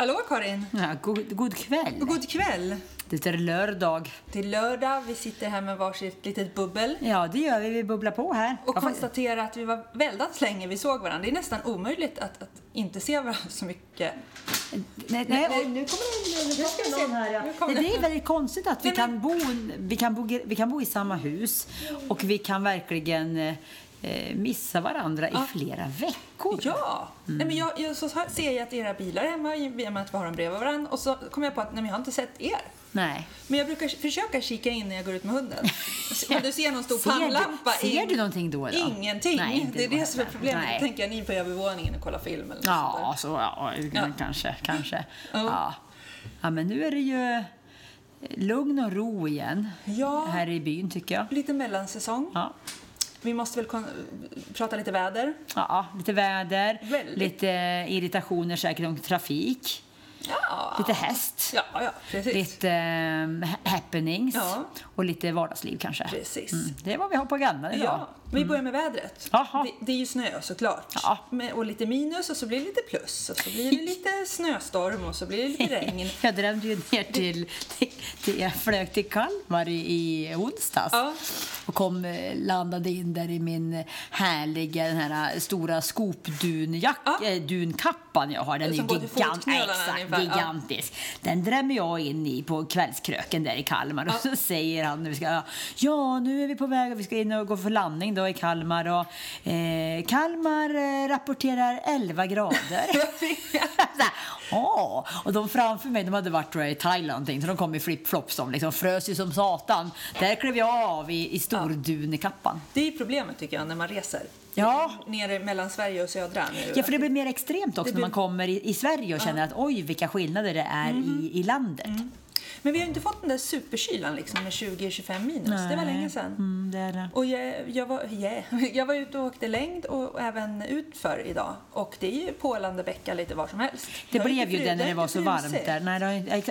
Hallå Karin! Ja, god, god kväll. God kväll! Det är lördag. Det är lördag, vi sitter här med varsitt litet bubbel Ja, det gör vi. Vi bubblar på här. och får- konstaterar att vi var väldigt länge vi såg varandra. Det är nästan omöjligt att, att inte se varandra så mycket. Nej, nej, nej, oj, nu kommer det nu kommer se. någon här. Ja. Nej, det det. är väldigt konstigt att vi Nej, kan, bo, vi, kan bo, vi kan bo i samma hus och vi kan verkligen eh, missa varandra i flera veckor. Ja! Mm. Nej, men jag, jag, så ser jag att era bilar är hemma, i och med att vi har dem bredvid varandra. Och så kommer jag på att nej, jag har inte sett er. Nej. Men jag brukar försöka kika in när jag går ut med hunden. Om du ser någon stor Ser du- ser in- du någonting då, då? Ingenting. Nej, det är det som är problemet. Nej. Tänker jag ni på övervåningen och kollar film eller något Ja, där. så, ja, Ja. kanske, kanske. Ja. Ja. ja, men nu är det ju lugn och ro igen Ja. här i byn tycker jag. Lite mellansäsong. Ja. Vi måste väl prata lite väder. Ja, lite väder, Väldigt. lite irritationer säkert om trafik, Ja, lite häst, ja, ja precis. lite um, happenings och lite vardagsliv kanske. Precis. Mm, det är vad vi har på agendan idag. Ja, vi börjar med vädret. Jaha. Det, det är ju snö såklart. Ja. Med, och lite minus och så blir det lite plus och så blir det lite snöstorm och så blir det lite regn. Jag drömde ju ner till, till, till jag flög till Kalmar i, i onsdags. Och kom, eh, landade in där i min härliga den här stora skopdunjack, Ja. eh, dunkappan jag har. Den är Som gigant, exakt, ungefär. Ja. gigantisk. Den drämmer jag in i på kvällskröken där i Kalmar och så säger han vi ska, ja nu är vi på väg och vi ska in och gå för landning då i Kalmar och eh, Kalmar eh, rapporterar 11 grader. Åh! Och de framför mig, de hade varit i Thailand så de kom i flip-flops. De liksom frös ju som satan. Där klev jag av i, i stordunekappan. Det är problemet tycker jag när man reser. Ja. Nere mellan Sverige och södra nu. Ja, för det blir mer extremt också Det när man blir- kommer i, i Sverige och känner att oj, vilka skillnader det är i, i landet. Men vi har ju inte fått den där superkylan liksom med 20-25 minus. Det var Nej. länge sedan. Mm, det är det. Och jag, jag, var, yeah. jag var ute och åkte längd och även utför idag. Och det är ju pålande bäcka lite var som helst. Det blev ju det när det var så varmt där. Nej,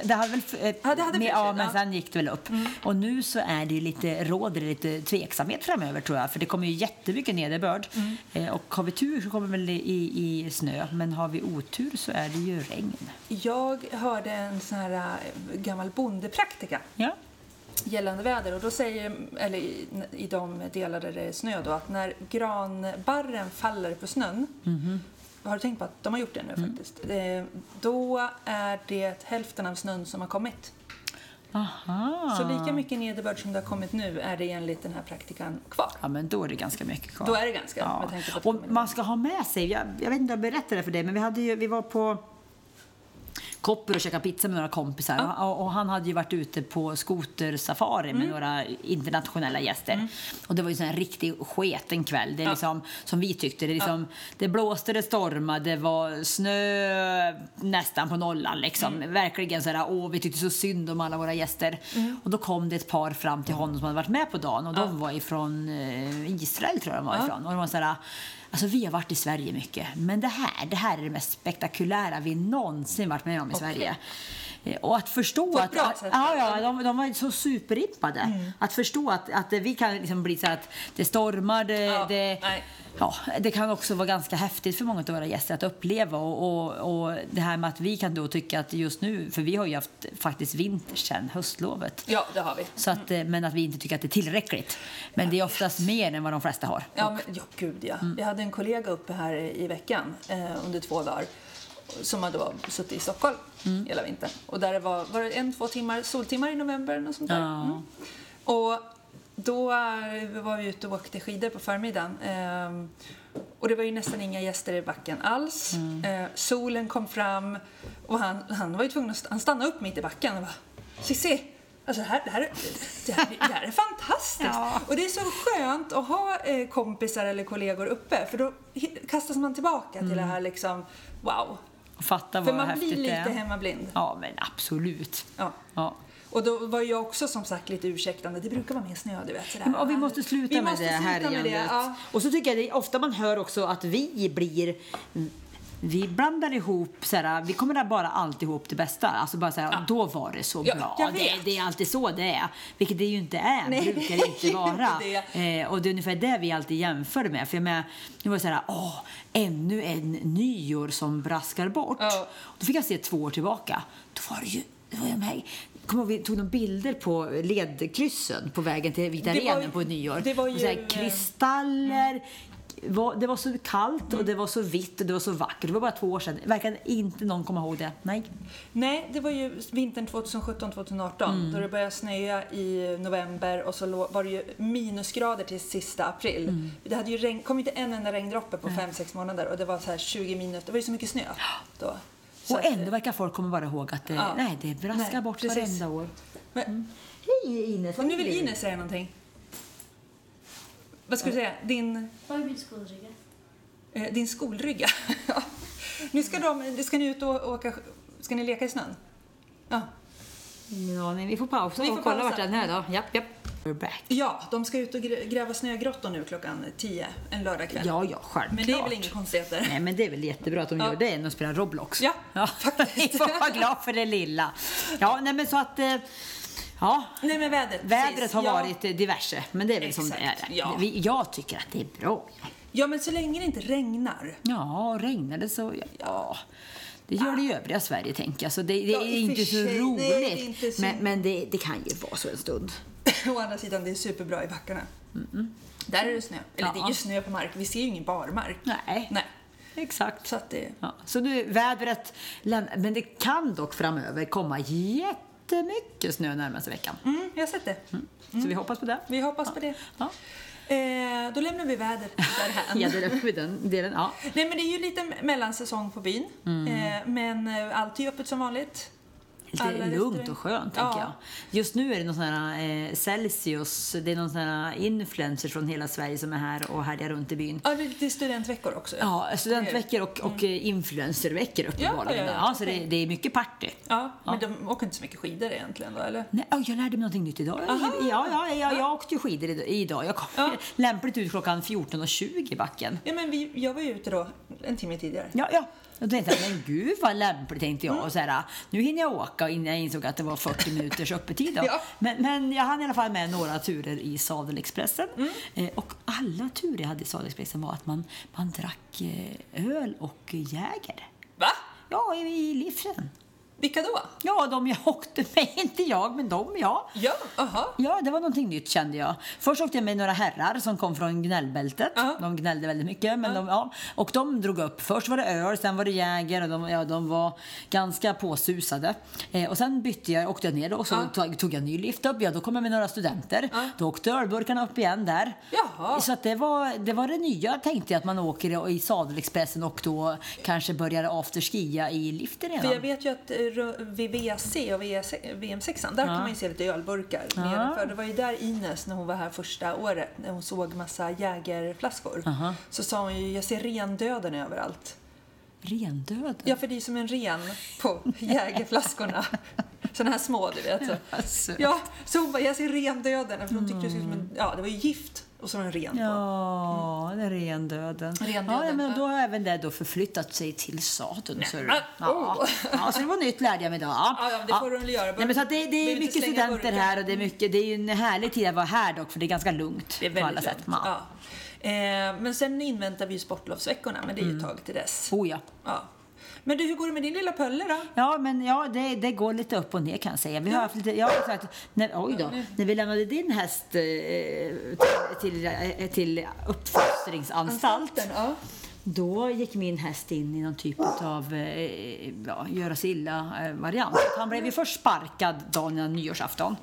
det, hade väl... eh, Ja, det hade med, ja, men sen gick det väl upp. Och nu så är det lite, råder det lite tveksamhet framöver tror jag. För det kommer ju jättemycket nederbörd. Eh, och har vi tur så kommer väl i, i snö. Men har vi otur så är det ju regn. Jag hörde en sån här äh, gammal bondepraktika Ja. gällande väder och då säger, eller i, i de delar där det är snö då, att när granbarren faller på snön har du tänkt på att de har gjort det nu faktiskt? Eh, Då är det hälften av snön som har kommit. Aha. Så lika mycket nederbörd som det har kommit nu är det enligt den här praktikan kvar. Ja, men då är det ganska mycket kvar. Då är det ganska, Ja. Och man ska ha med sig, jag, jag vet inte om jag berättade det för dig, men vi, hade ju, vi var på Kopper och käkade pizza med några kompisar och, och han hade ju varit ute på skotersafari Mm. med några internationella gäster. Och det var ju en riktig sketen kväll. Det är liksom, som vi tyckte. Det, är liksom, det blåste, det stormade, det var snö nästan på nollan. Liksom. Mm. Verkligen sådär, åh vi tyckte så synd om alla våra gäster. Mm. Och då kom det ett par fram till honom som hade varit med på dagen och de var ifrån eh, Israel tror jag de var ifrån. Och de var sådär, Alltså vi har varit i Sverige mycket, men det här, det här är det mest spektakulära vi någonsin varit med om i Sverige. Eh, Och att förstå att... att ja, ja, de, de var så superimpade. Att förstå att, att vi kan liksom bli så att det stormar, det, Ja, det, ja, det kan också vara ganska häftigt för många av våra gäster att uppleva. Och, och, och det här med att vi kan då tycka att just nu, för vi har ju haft faktiskt vinter sedan höstlovet. Ja, det har vi. Så att, eh, Men att vi inte tycker att det är tillräckligt. Men det är oftast mer än vad de flesta har. Ja, men, ja gud ja. Mm. Jag hade en kollega uppe här i veckan eh, under två dagar som hade då suttit i Stockholm Mm. hela vintern. Och där det var, var det en, två timmar soltimmar i november och sånt där. Ja. Mm. Och då var vi ute och åkte skidor på förmiddagen. Ehm, och det var ju nästan inga gäster i backen alls. Mm. Eh, solen kom fram och han, han var ju tvungen att st- han stannade upp mitt i backen och bara Cissi, alltså det här, det, här, är- det, här, det här är fantastiskt. Ja. Och det är så skönt att ha eh, kompisar eller kollegor uppe för då kastas man tillbaka till det här liksom, wow. Och fatta För vad man blir lite är. hemmablind. Ja, men absolut. Ja. Ja. Och då var jag också som sagt lite ursäktande. Det brukar vara mer snö, du vet. Sådär. Och vi måste sluta Vi med måste det sluta med det, ja. Och så tycker jag det är ofta man hör också att vi blir vi blandar ihop, såhär, vi kommer bara alltid ihop det bästa. Alltså bara såhär, Ja. då var det så Ja, bra. Det, det är alltid så det är. Vilket det ju inte är, Nej, brukar det inte det vara. det. Eh, och det är ungefär det vi alltid jämför med. För jag menar, det var så här, åh, ännu en nyår som braskar bort. Ja. Då fick jag se två år tillbaka. Då var det ju, det var ju här, kommer vi tog några bilder på ledkryssen på vägen till Vita Det ju- på nyår. det var ju, kristaller. Var- Det var så kallt och det var så vitt och det var så vackert. Det var bara två år sedan. Verkar inte någon komma ihåg det. Nej. Nej, det var ju vintern 2017-2018 Mm. då det började snöa i november och så var det ju minusgrader till sista april. Mm. Det hade ju regn, kom inte en enda regndroppe på 5-6 månader och det var så här 20 minus. Det var ju så mycket snö då. Så Och att, ändå verkar folk komma bara ihåg att det, Ja. nej, det braskar Nej, bort precis. varenda år. Men, Hej Ines! nu vill Ines säga någonting. Vad ska du säga? Din, Vad är min skolrygga? eh, din skolrygga? Ja. nu ska, de, ska ni ut och åka... Ska ni leka i snön? Ja. Ingen aning. Vi får pausa Vi får och kolla pausa. vart den är då. Japp, japp. We're back. Ja, de ska ut och grä- gräva snögrottor nu klockan 10 en lördagkväll. Ja, ja, självklart. Men det är väl inga konstigheter? Nej, men det är väl jättebra att de Ja. gör det än att spela Roblox. Ja, Vi faktiskt. får vara glada för det lilla. Ja, nej men så att... eh, Ja, Nej men vädret. vädret har ja. varit diverse, men det är väl som det Exakt, är. ja. Jag tycker att det är bra. Ja men så länge det inte regnar. Ja, regnar det så... Ja. Det gör det i övriga Sverige, tänker jag. Så det, det Ja, är inte så sig. roligt. Inte så- Men, men det, det kan ju vara så en stund. Å andra sidan, det är superbra i backarna. Där är det snö. Eller det är Ja. ju snö på mark. Vi ser ju ingen barmark. Nej, Nej. exakt. Så att det... Ja, så nu vädret, men det kan dock framöver komma jättemycket snö närmaste veckan. Mm, jag har sett det. Så vi hoppas på det. Vi hoppas på det. Ja, Eh, då lämnar vi vädret därhän. ja det är vi den delen. Ja. Nej men det är ju lite mellansäsong på byn. Mm. Eh, men eh, allt är öppet som vanligt. Alla Lite lugnt och skönt, Ja. tänker jag. Just nu är det någon sån här eh, Celsius, det är någon sån här influencer från hela Sverige som är här och härjar runt i byn. Ja, det är studentveckor också. Ja, studentveckor och, och mm. influencerveckor uppenbarligen. ja, Ja, ja, så det, det är mycket party. Ja, men de åker inte så mycket skidor egentligen då, eller? Nej, jag lärde mig någonting nytt idag. Aha. Ja, ja, ja, jag åkte ju skidor id- idag. Jag kom lämpligt ut klockan 14.20 i backen. Ja, men vi, jag var ju ute då en timme tidigare. Ja, ja. Och då tänkte jag, men gud vad lämpligt tänkte jag. Och så här, nu hinner jag åka innan jag insåg att det var 40 minuters öppetid. Då. Ja. Men, men jag hann i alla fall med några turer i Sadelexpressen. Mm. Eh, och alla turer jag hade i Sadelexpressen var att man, man drack eh, öl och Jäger. Va? Ja, i, i livsen. Vilka då? Ja, de jag åkte med, inte jag, men de ja. Ja, aha. Ja, det var någonting nytt kände jag. Först åkte jag med några herrar som kom från gnällbältet. Ja. De gnällde väldigt mycket. Men de, ja, och de drog upp. Först var det öl, sen var det Jäger och de, ja, de var ganska påsusade. Eh, och sen bytte jag, åkte jag ner och så tog, tog jag ny lift upp. Ja, då kom jag med några studenter. Då åkte ölburkarna upp igen där. Jaha. Så att det, var, det var det nya tänkte jag att man åker i Sadelexpressen och då kanske börjar afterskia i liften redan. För jag vet ju att eh, vid VC och VM6 där kan man ju se lite ölburkar nedanför. Det var ju där Ines, när hon var här första året, när hon såg massa jägerflaskor, Aha. så sa hon ju jag ser rendöden överallt. Rendöden. Ja, för det är som en ren på jägerflaskorna. Såna här små, du vet. Så. Ja, så hon bara, jag ser rendöden. För hon tyckte det som en, ja, det var ju gift och så var det en ren på. Ja, det är rendöden. Rendöden, Ja, men ja. då har även det då förflyttat sig till sadeln. så men, Ja. oh. ja, så det var nytt lärde jag mig idag. Ja, ja, men det får du väl göra. Nej, men så det, det är mycket studenter här och det är, mycket, det är ju en härlig tid att vara här dock för det är ganska lugnt Det är på alla sätt. Ja. Ja. Eh, men sen inväntar vi sportlovsveckorna, men det är ju ett tag till dess. Oh, ja. Ja. Men du, hur går det med din lilla Pölle då? Ja, men ja, det, det går lite upp och ner kan jag säga. Vi har haft lite, jag har sagt, när, oj då, när vi lämnade din häst eh, till, till, eh, till uppfostringsanstalt ja. Då gick min häst in i någon typ av eh, ja, göra sig illa-variant. Han blev ju först sparkad dagen innan nyårsafton.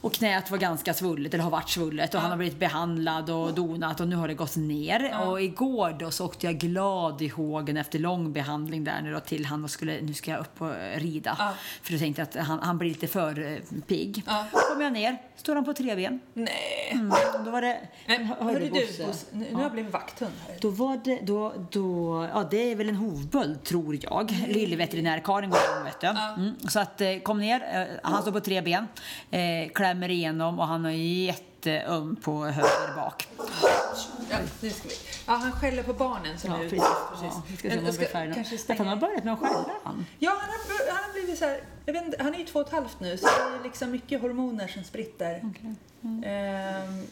Och knät var ganska svullet, eller har varit svullet. Och han har blivit behandlad och donat och nu har det gått ner. Och igår då så åkte jag glad i hågen efter lång behandling där nu då till han och skulle, nu ska jag upp och rida. För jag tänkte att han, han blir lite för eh, pigg. Ja. Kom jag ner, står han på tre ben. Nej. Mm. Då var det... Men, du, Bosse? Nu, nu har jag blivit vakthund här. Då var det, då, då, ja det är väl en hovböld tror jag. Lillveterinär-Karin går om vet du. Mm. Så att eh, kom ner, eh, han står på tre ben, eh, klämmer igenom och han har jätteöm på höger bak. Ja, nu ska vi. ja, han skäller på barnen som Ja, är ute. precis. Precis. Ja, vi ska se om ska Att han har börjat med att skälla han. Ja, han har, han har blivit så här, inte, han är ju två och ett halvt nu så det är liksom mycket hormoner som spritter. Ehm,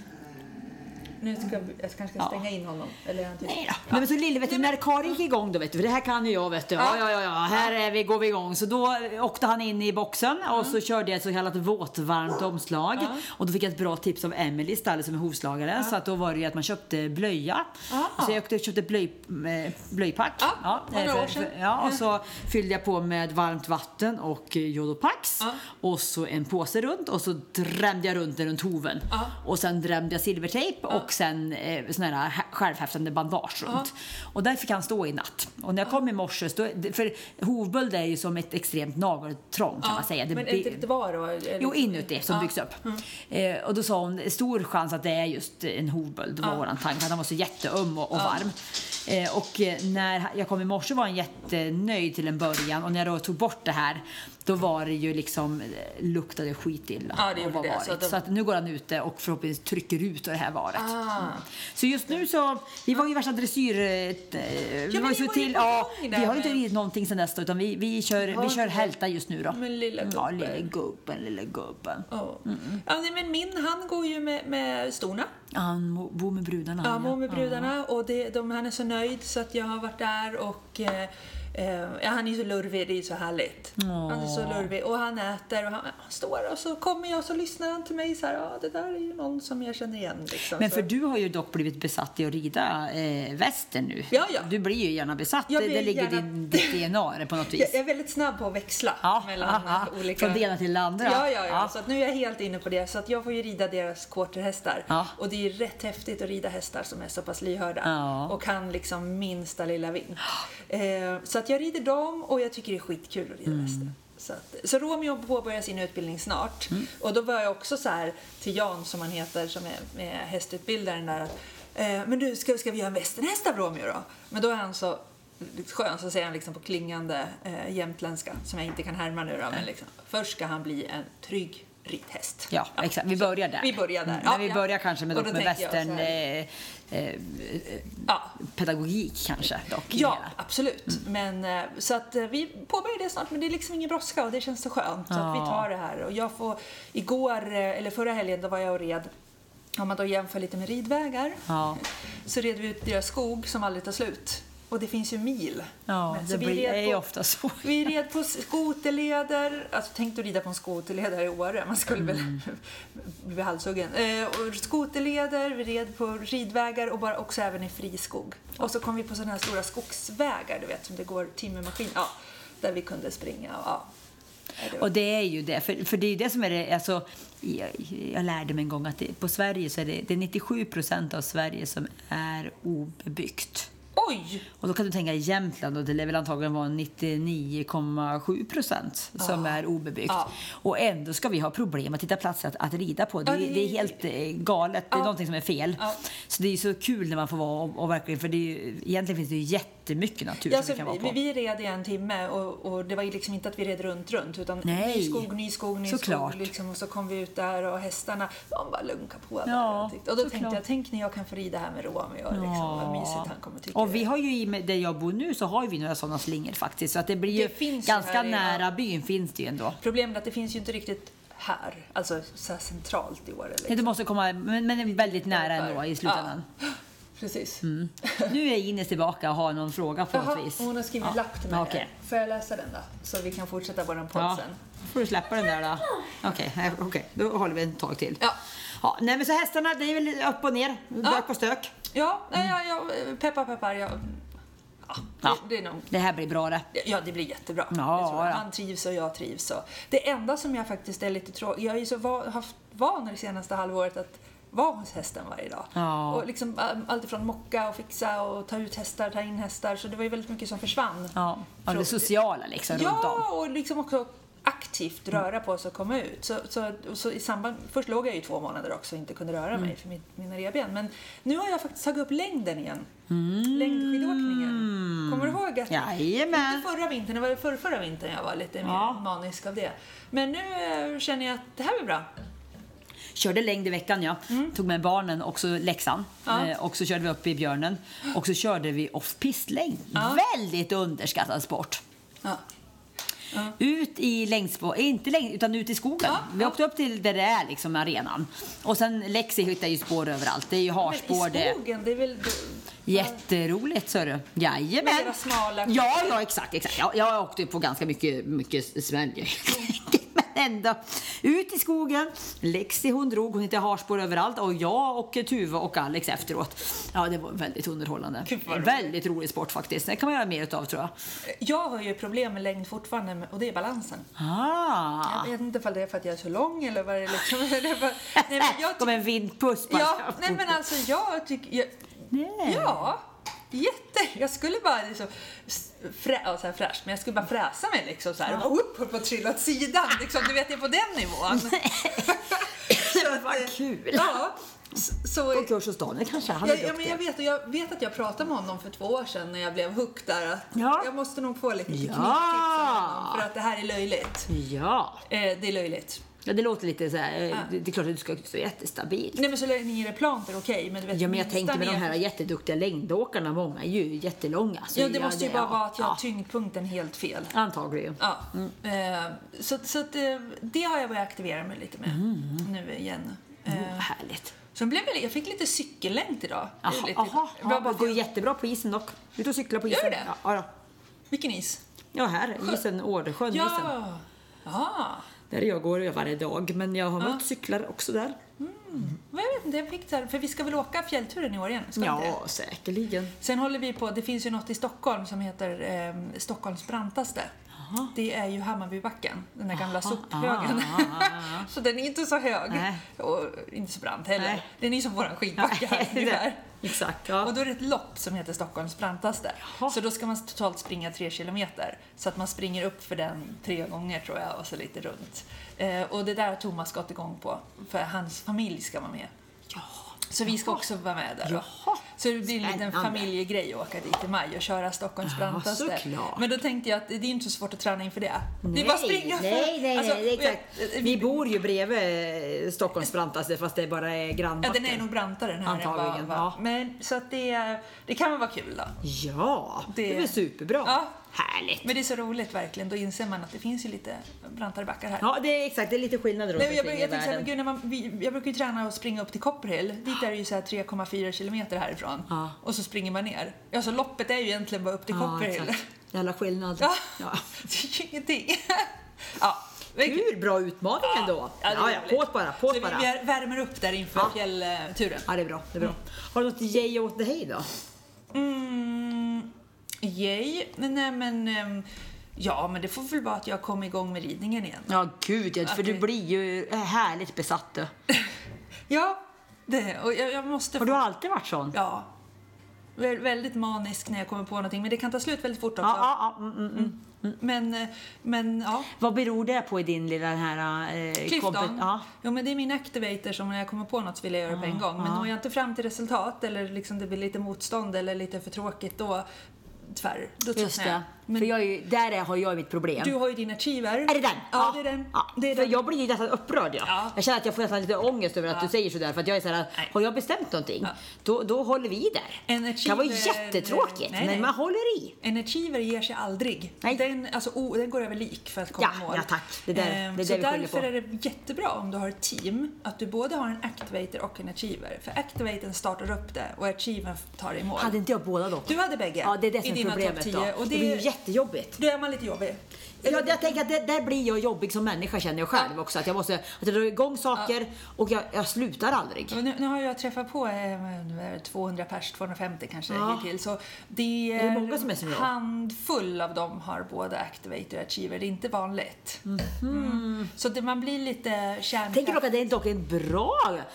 nu ska jag kanske ska Ja. stänga in honom. Eller tyst? Nej då. Nej, men så Lille, vet du, när Karin gick igång då, vet du, för det här kan ju jag, vet du. Ja, ja, ja, ja. här är vi, går vi igång. Så då åkte han in i boxen och så körde jag ett så kallat våtvarmt omslag. Och då fick jag ett bra tips av Emily i stallet som är hovslagare. Så att då var det ju att man köpte blöja. Så jag åkte köpte blöj, eh, blöjpack. Ja, för några eh, år sedan. ja, och så fyllde jag på med varmt vatten och eh, Jodopax. Ja. Och så en påse runt och så drämde jag runt den runt hoven. Ja. Och sen drämde jag silvertejp och sen eh, sån här hä- självhäftande bandage runt. Och där fick han stå i natt. Och när jag kom i morse, så- för hovböld är ju som ett extremt nageltrång kan man säga. Det Men inte lite var då? eller? Jo, inuti som byggs upp. Eh, och då sa hon, stor chans att det är just en hovböld, var våran tanke. Att han var så jätteöm och, och varm. Eh, och eh, när jag kom i morse var han jättenöjd till en början och när jag då tog bort det här då var det ju liksom, eh, luktade skitilla. Ja, det gjorde det. Så de- Så att nu går han ute och förhoppningsvis trycker ut det här varet. Ah. Så just nu så, vi var ju värsta dressyr... Eh, vi men var ju så till, ja, vi har inte ridit någonting sen då, utan vi, vi kör, vi kör hälta just nu då. Men lilla Ja, gubben. lille gubben, lille gubben. Ja. Ja, nej, men min, han går ju med, med storna. Han bor med brudarna. Ja, han, mår med brudarna och det, de, han är så nöjd så att jag har varit där och eh, eh, ja, han är så lurvig, det är så härligt. Han är så lurvig och han äter och han, han står och så kommer jag och så lyssnar han till mig så här, ja det där är ju någon som jag känner igen. Liksom. Men så. för du har ju dock blivit besatt i att rida eh, västern nu. Ja, ja. Du blir ju gärna besatt. Det, det ligger i gärna- din, ditt DNA på något vis. jag är väldigt snabb på att växla Ja, mellan ja. olika... Från det ena till det andra. Ja, ja, ja, Ja. Så att nu är jag helt inne på det. Så att jag får ju rida deras quarterhästar. Ja. Och det är ju rätt häftigt att rida hästar som är så pass lyhörda. Ja. Och kan liksom minsta lilla vink. Eh, så att jag rider dem och jag tycker det är skitkul att rida Mm. hästar. Så, att, så Romeo påbörjar sin utbildning snart. Mm. Och då var jag också så här till Jan som han heter, som är, är hästutbildaren där. att, Eh, men du, ska, ska vi göra en västernhäst av Romeo då? Men då är han så skön så säger han liksom på klingande eh, jämtländska som jag inte kan härma nu då. Men liksom, först ska han bli en trygg ridhäst. Ja, exakt. Vi börjar där. Vi börjar där. Mm, Ja, men vi ja. börjar kanske med, dock med västern eh, eh, Ja, pedagogik kanske dock. ja absolut. Men, eh, så att eh, vi påbörjar det snart, men det är liksom ingen brådska och det känns så skönt. Så att vi Ja. tar det här. Och jag får, igår, eh, eller förra helgen, då var jag och red om man då jämför lite med ridvägar Ja. så red vi ut deras skog som aldrig tar slut. Och det finns ju mil. Ja, Men- det blir, är på- ofta så. Vi red på skoterleder, alltså tänk att rida på en skoterled här i Åre, man skulle väl Mm. bli halshuggen. Eh, och skoterleder, vi red på ridvägar och bara också även i friskog. Och så kom vi på sådana här stora skogsvägar, du vet, som det går timmermaskin, ja, där vi kunde springa. Ja. Och det är ju det, för, för det är det som är det, alltså, jag, jag lärde mig en gång att det, på Sverige så är det, det är 97 procent av Sverige som är obebyggt. Oj! Och då kan du tänka Jämtland och det lär väl antagligen vara 99,7 procent som är obebyggt. Ja. Och ändå ska vi ha problem att hitta platser att, att rida på. Det, är- det- det är helt eh, galet, det är någonting som är fel. Så det är så kul när man får vara och, och verkligen, för det är egentligen finns det ju jättemycket natur Ja, som vi kan vara på. vi red i en timme och, och det var ju liksom inte att vi red runt, runt utan Nej. ny skog, ny skog, ny Såklart. skog. Liksom, och så kom vi ut där och hästarna, de bara lunkade på där. Ja, och, då såklart. tänkte jag, tänk när jag kan få rida här med Romeo. Liksom, vad mysigt han kommer tycka Och det vi har ju, i där jag bor nu så har vi några sådana slingor faktiskt. Så att det blir ju Det ganska nära byn finns det ju ändå. Problemet är att det finns ju inte riktigt här, alltså så här centralt i Åre. Nej, Liksom. Du måste komma, men, men väldigt nära ändå i slutändan. Precis. Nu är Ines tillbaka och har någon fråga på något vis. hon har skrivit en lapp till mig. Här. Får jag läsa den då? Så vi kan fortsätta vår podd Ja, sen. får du släppa den där då. Okej, okay, okay. då håller vi ett tag till. Ja. Ja, nej men så hästarna, det är väl upp och ner, bök och stök. Ja, nej, ja, ja, peppar peppar. Ja, ja, Ja. Det, det är nog Det här blir bra det. Ja, det blir jättebra. Ja, Det tror jag. ja. Han trivs och jag trivs. Och det enda som jag faktiskt är lite tråkig... Jag har ju så va, haft van det senaste halvåret att vara hos hästen varje dag. Ja. Och liksom um, allt ifrån mocka och fixa och ta ut hästar, ta in hästar. Så det var ju väldigt mycket som försvann. Ja, ja det sociala liksom runt om. Ja, och liksom också aktivt röra på sig och komma ut. Så, så, så i samband, först låg jag ju två månader också och inte kunde röra Mm. mig för mitt, mina revben. Men nu har jag faktiskt tagit upp längden igen. Mm. Längdskidåkningen. Kommer du ihåg att Jajamän. inte förra vintern, det var förra, förra vintern jag var lite mer Ja. manisk av det. Men nu eh, känner jag att det här blir bra. Körde längd i veckan, ja. Tog med barnen, också läxan. Ja. Eh, och så körde vi upp i Björnen. Och så körde vi off-pist-längd. Väldigt underskattad sport. Ja. Ut i längdspår, inte längd, utan ut i skogen. Ja, vi ja. åkte upp till där det är liksom arenan. Och sen Lexi hittar ju spår överallt. Det är ju harspår. Det i skogen, det är väl... Jätteroligt, så du. Jajamän. Med era smala- Ja, ja, exakt. exakt. Ja, jag åkte på ganska mycket, mycket Sverige. Ändå. Ut i skogen. Lexi hon drog, hon hittade harspår överallt. Och jag och Tuva och Alex efteråt. Ja, det var väldigt underhållande. Roligt. väldigt rolig sport faktiskt. Det kan man göra mer utav tror jag. Jag har ju problem med längd fortfarande och det är balansen. Ah. Jag vet inte ifall det är för att jag är så lång eller vad det är liksom. Nej, men jag Kom en vindpuss bara. Ja, nej men alltså jag tycker... Jag, Nej. ja, jätte. Jag skulle bara liksom... Frä, ja, så här fräscht, men jag skulle bara fräsa mig liksom så här. Och bara, upp, höll på att trilla åt sidan. Liksom, du vet, det är på den nivån. Så Vad kul. Ja, så, hos Daniel kanske. Han är Ja, ja, men duktig. jag, vet, och jag vet att jag pratade med honom för två år sedan när jag blev hooked där. Att Ja. Jag måste nog få lite Ja. tekniktips honom för att det här är löjligt. Ja. Eh, det är löjligt. Ja, det låter lite så här. eh, Det det är klart att du ska stå jättestabilt. Nej men så länge ni är plant är det okej. Men du vet, Ja, men jag tänkte med de här jätteduktiga längdåkarna, många är ju jättelånga. Så Ja, det måste ju det- bara vara att jag har ja, tyngdpunkten helt fel. Antagligen. Ja. Eh, så så att, eh, det har jag börjat aktivera mig lite med nu igen. Oh, härligt. Sen blev jag, jag fick lite cykellängd idag. Jaha, lite, det ja, bara går jättebra på isen dock. Ut och cykla på Gör isen. det? Ja, ja. Vilken is? ja här, isen, Årsjön, isen. Ja! Ja. Där jag går varje dag, men jag har mött cyklar också där. Men jag vet inte, jag fick så här, för vi ska väl åka fjällturen i år igen? Ska inte det? Ja, säkerligen. Sen håller vi på, det finns ju något i Stockholm som heter eh, Stockholms brantaste. Det är ju Hammarbybacken, den där gamla sophögen. så den är inte så hög Nej. och inte så brant heller. Nej. Den är som våran skidbacke här ungefär. Exakt, ja. Och då är det ett lopp som heter Stockholms brantaste. Jaha. Så då ska man totalt springa tre kilometer. Så att man springer upp för den tre gånger tror jag och så lite runt. Eh, och det där har Thomas gått igång på. För hans familj ska vara med. Ja. Så vi ska också vara med där. då. Jaha. Så det blir en liten familjegrej att åka dit i maj och köra Stockholms Ja, brantaste. såklart. Men då tänkte jag att det är inte så svårt att träna inför det. det Nej, är bara springa. nej, nej, Alltså, nej, det exakt. jag- Vi bor ju bredvid Stockholms brantaste fast det bara är Ja, grannbacken. den är nog brantare den här Antagligen, vad. ja. Men så att det, det kan väl vara kul då. Ja, det, Det- är väl superbra. Ja. Härligt. Men det är så roligt verkligen. Då inser man att det finns ju lite brantare backar här. Ja, det är exakt. Det är lite skillnader runt Nej, jag, omkring jag, i här, gud, när man, vi, jag brukar ju träna och springa upp till Copperhill. Dit är det ju så här 3,4 kilometer härifrån. Ja. Och så springer man ner. Alltså loppet är ju egentligen bara upp till Ja, Copperhill. exakt. Jävla skillnad. Ja. Ja. Det är ju ingenting. ja. Kul, bra utmaning ändå. Ja, Ja, ja, roligt. på't bara, på't bara. vi värmer upp där inför Ja. fjällturen. Ja, det är bra. Det är bra. Har du något yay åt dig då? Mm, yay. Nej men, ehm, ja men det får väl vara att jag kom igång med ridningen igen. Ja, gud, ja, för du blir ju härligt besatt du. Ja, det. Och jag, jag måste Har få- du alltid varit sån? Ja. Vä- Väldigt manisk när jag kommer på någonting, men det kan ta slut väldigt fort också. Ja, ja, ja, mm, mm, mm. Men, eh, men ja. Vad beror det på i din lilla den här... Eh, Klyftan. Ja. Jo, men det är min activator som när jag kommer på något så vill jag göra det på en gång. Men ja. når jag inte fram till resultat eller liksom det blir lite motstånd eller lite för tråkigt, då tvärr. Då Just det. Men För jag är ju, där är, har jag mitt problem. du har ju din achiever. Är det den? Ja, det är den. Ja. Det är för den. jag blir ju nästan upprörd. Ja. Ja. Jag känner att jag får nästan lite ångest över att du säger sådär. För att jag är såhär, Nej. har jag bestämt någonting, då, då håller vi där. En det kan vara achiever- jättetråkigt, Nej, men nej. man håller i. En achiever ger sig aldrig. Nej. Den, alltså, oh, den går över lik för att komma Ja, i mål. ja, tack. Det där- Ehm, det är så det vi därför på. är det jättebra om du har ett team, att du både har en activator och en achiever. För activatorn startar upp det och achievern tar det i mål. Hade inte jag båda dock? Du hade bägge Ja, det är det i som är problemet då. 10. Och det blir ju det, jättejobbigt. då är man lite jobbig. Ja, jag tänker att det, där blir jag jobbig som människa känner jag själv också. Att jag måste att jag drar igång saker och jag, jag slutar aldrig. Nu, nu har jag träffat på eh, nu är det 200 pers, 250 kanske Ja. hittills. Så det är, Är det många som är som jag? handfull av dem har både activator och achiever. Det är inte vanligt. Mm. Så det, man blir lite kärnkraft. Tänker dock att det är dock en bra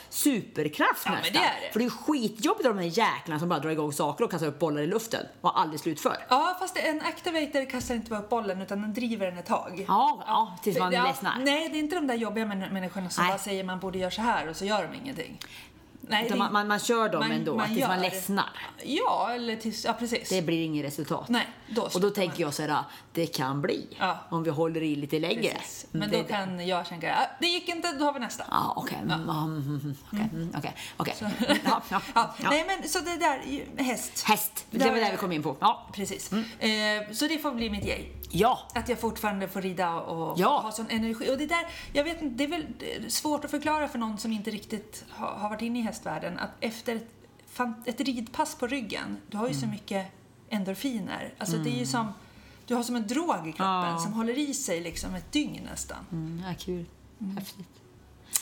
superkraft Ja, nästan. det är det. För det är skitjobbigt de här jäklarna som bara drar igång saker och kastar upp bollar i luften och aldrig slutför. Ja, fast en activator kastar inte bara upp bollen utan den driver den ett tag. Ja, ja, tills man Ja, ledsnar. Nej, det är inte de där jobbiga män- människorna som Nej. bara säger man borde göra så här och så gör de ingenting. Nej, det- man, man, man kör dem man- ändå, man tills man gör. ledsnar. Ja, eller tills, ja precis. Det blir inget resultat. Nej, då och då tänker jag så här, det kan bli. Ja. Om vi håller i lite längre. Precis. Men Mm, då det- kan jag tänka, ah, det gick inte, då har vi nästa. Ja, okej. Mm, mm, mm, Okej, mm, okej, okej. Ja, ja, Ja, ja. Nej, men så det där, häst. Häst, det var det vi kom in på. Ja. Precis. Mm. Eh, så det får bli mitt yay. Ja. Att jag fortfarande får rida och Ja. ha sån energi. Och det där, jag vet inte, det är väl svårt att förklara för någon som inte riktigt har, har varit inne i hästvärlden att efter ett, ett ridpass på ryggen, du har ju Mm. så mycket endorfiner. Alltså det är ju som, du har som en drog i kroppen Ja. som håller i sig liksom ett dygn nästan. Mm, ja, kul. Häftigt.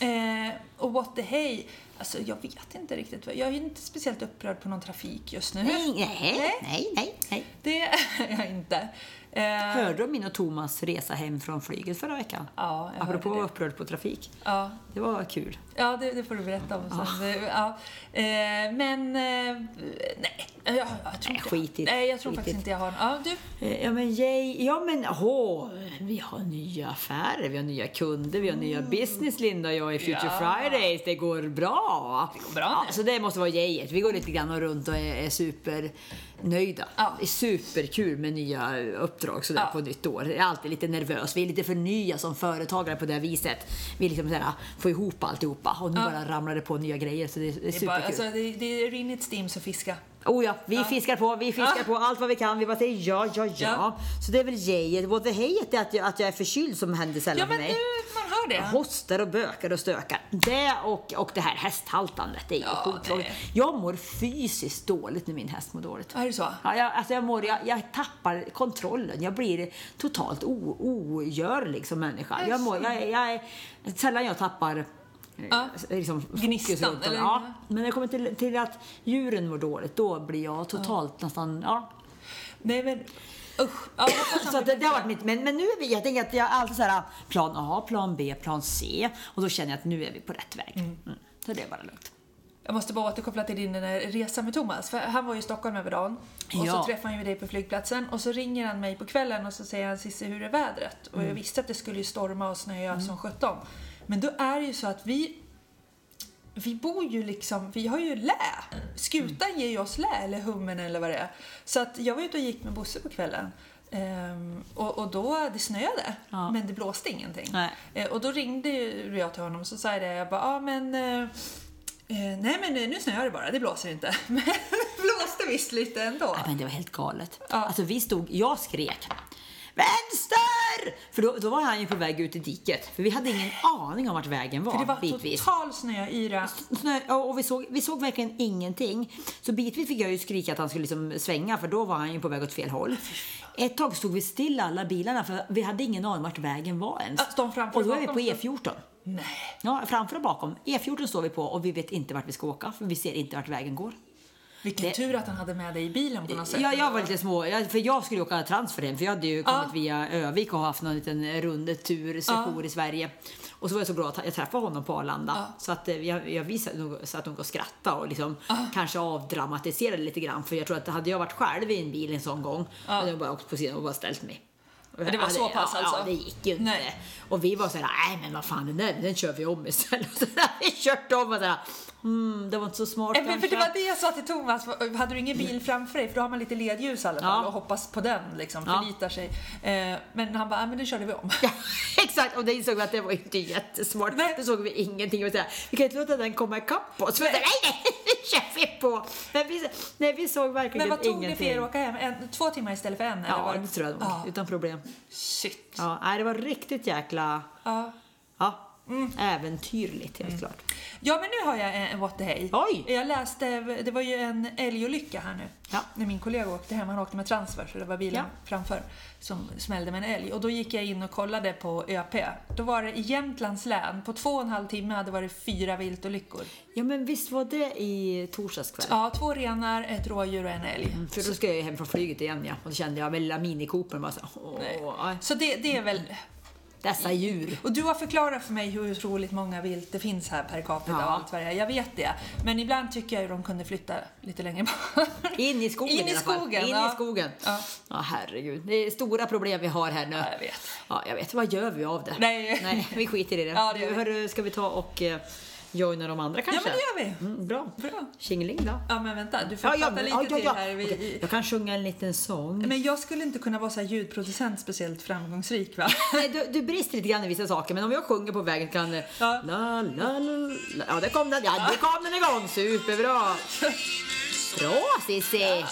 Eh, och what the hey, alltså jag vet inte riktigt. Jag är inte speciellt upprörd på någon trafik just nu. Nej, nej, nej, nej, nej. Det är jag inte. Eh, Hörde du om min och Thomas resa hem från flyget förra veckan? Ja, jag Apropå hörde det. upprörd på trafik. Ja, Det var kul. ja det, det får du berätta om sen. Det- Ja. Eh, men eh, nej, jag, jag tror inte skit. Nej, jag tror faktiskt inte jag har Ja, du. Eh, Ja men yay. ja men åh, vi har nya affärer, vi har nya kunder, vi har nya business Linda och jag i Future Ja. Fridays. Det går bra. Det går bra ja, nu. Så det måste vara yayet. Vi går lite grann runt och är, är supernöjda. Ja. Det är superkul med nya uppdrag sådär Ja. på nytt år. Jag är alltid lite nervös. Vi är lite för nya som företagare på det viset. Vi liksom sådär, får ihop alltihopa och nu bara ramlar det på nya grejer så det är, är Det är, superkul. bara, alltså, det, det är rinnigt stim så fiska. Oh ja, vi fiskar på, vi fiskar Ja. på allt vad vi kan. Vi bara säger ja, ja, ja. Ja. Så det är väl yayet. What the heyet är att jag, att jag är förkyld som händer sällan Ja, för men mig. du, man hör Jag det. hostar och bökar och stökar. Det och, och det här hästhaltandet, det är ju Ja, skittråkigt. Jag mår fysiskt dåligt när min häst mår dåligt. Är det så? Ja, jag, alltså jag, mår, jag, jag tappar kontrollen. Jag blir totalt ogörlig som människa. Jag mår, jag, jag, är- sällan jag tappar Ja. liksom, Gnistan, eller? Ja, men när det kommer till, till att djuren mår dåligt, då blir jag totalt nästan... Ja. Nej, men usch. Ja, Så det, det har varit mitt, men, men nu är vi, jag tänker att jag alltid så här, plan A, plan B, plan C och då känner jag att nu är vi på rätt väg. Mm. Så det är bara lugnt. Jag måste bara återkoppla till din resa med Thomas. För han var ju i Stockholm över dagen. Och Ja. så träffade han ju dig på flygplatsen. Och så ringer han mig på kvällen och så säger han Cissi, hur är vädret? Och Mm. jag visste att det skulle ju storma och snöa som sjutton. Men då är det ju så att vi vi bor ju liksom, vi har ju lä. Skutan ger ju oss lä, eller hummen eller vad det är. Så att jag var ute och gick med Bosse på kvällen. Ehm, och, och då, det snöade, Ja. men det blåste ingenting. Nej. Eh, och då ringde jag till honom och så sa jag det, jag bara, ja men eh, Eh, nej men nu snöar det bara, det blåser inte. Men det blåste visst lite ändå. Nej, men det var helt galet. Ja. Alltså vi stod, jag skrek Vänster! För då, då var han ju på väg ut i diket. För vi hade ingen aning om vart vägen var, För det var bitvis. total snöyra. Snö, och vi såg, vi såg verkligen ingenting. Så bitvis fick jag ju skrika att han skulle liksom svänga för då var han ju på väg åt fel håll. Ett tag stod vi still alla bilarna för vi hade ingen aning vart vägen var ens. De framför och då är vi på bakom E14. Nej. Ja, framför och bakom. E14 står vi på och vi vet inte vart vi ska åka för vi ser inte vart vägen går. Vilken Det- tur att han hade med dig i bilen på något sätt. Ja, jag var lite små, jag, för jag skulle åka transfer hem för jag hade ju kommit Ja. via Övik och haft någon liten rundtur, sejour i Sverige. Och så var jag så glad att jag träffade honom på Arlanda. Ja. Så att eh, jag, jag visade nog, så att nog och skrattade och liksom kanske avdramatiserade lite grann. För jag tror att hade jag varit själv i en bil en sån gång hade jag bara åkt på sidan och bara ställt mig. det var så pass ja, alltså? Ja, det gick ju inte. Nej. Och vi var såhär, nej men vad fan den där, den kör vi om istället. Så vi kört om och sådär, hmm, det var inte så smart Eh, men För kanske. det var det jag sa till Thomas, hade du ingen bil framför dig? För då har man lite ledljus i alla fall Ja. och hoppas på den liksom, Ja. förlitar sig. Eh, men han bara, ah, men det körde vi om. Ja, exakt, och det insåg vi att det var inte jättesmart. Nej. Då såg vi ingenting och så här, vi kan inte låta den komma ikapp oss. Nej, nej, nu kör vi på! Men vi, nej, vi såg verkligen Men vad tog ingenting. det för er att åka hem? En, två timmar istället för en? eller Ja, var det tror jag nog, Ja. utan problem. Shit. Ja, nej, det var riktigt jäkla Ja. ja, äventyrligt helt klart. Ja, men nu har jag en, en what the hey. Oj! Jag läste, det var ju en älgolycka här nu. Ja. När min kollega åkte hem, han åkte med transfer så det var bilen Ja. framför som smällde med en älg. Och då gick jag in och kollade på ÖP. Då var det i Jämtlands län, på två och en halv timme hade det varit fyra viltolyckor. Ja, men visst var det i torsdags kväll? Ja, två renar, ett rådjur och en älg. För då ska jag ju hem från flyget igen ja. Och då kände jag lilla minikopen bara så åh, nej. Så det, det är väl... dessa djur. Och du har förklarat för mig hur otroligt många vilt det finns här per capita Ja. och allt vad det är. Jag vet det. Men ibland tycker jag ju de kunde flytta lite längre bort. In i skogen In i i alla fall. skogen, In ja. i skogen. Ja. Ja, herregud. Det är stora problem vi har här nu. Ja, jag vet. Ja, jag vet. Vad gör vi av det? Nej. Nej vi skiter i det. Ja, det hörru, ska vi ta och eh, joina de andra kanske? Ja, men det gör vi. Mm, bra. Bra. Tjingeling då. Ja, men vänta. Du får Ja, ja, prata men- lite ja, ja, till ja. här. Vi, Okej, Jag kan sjunga en liten sång. Men jag skulle inte kunna vara så här ljudproducent speciellt framgångsrik, va? Nej, du, du brister lite grann i vissa saker, men om jag sjunger på vägen kan... eh, Ja. La, la, la, la. Ja, där kom den. Ja, där kom den igång. Superbra. Bra, Cissi.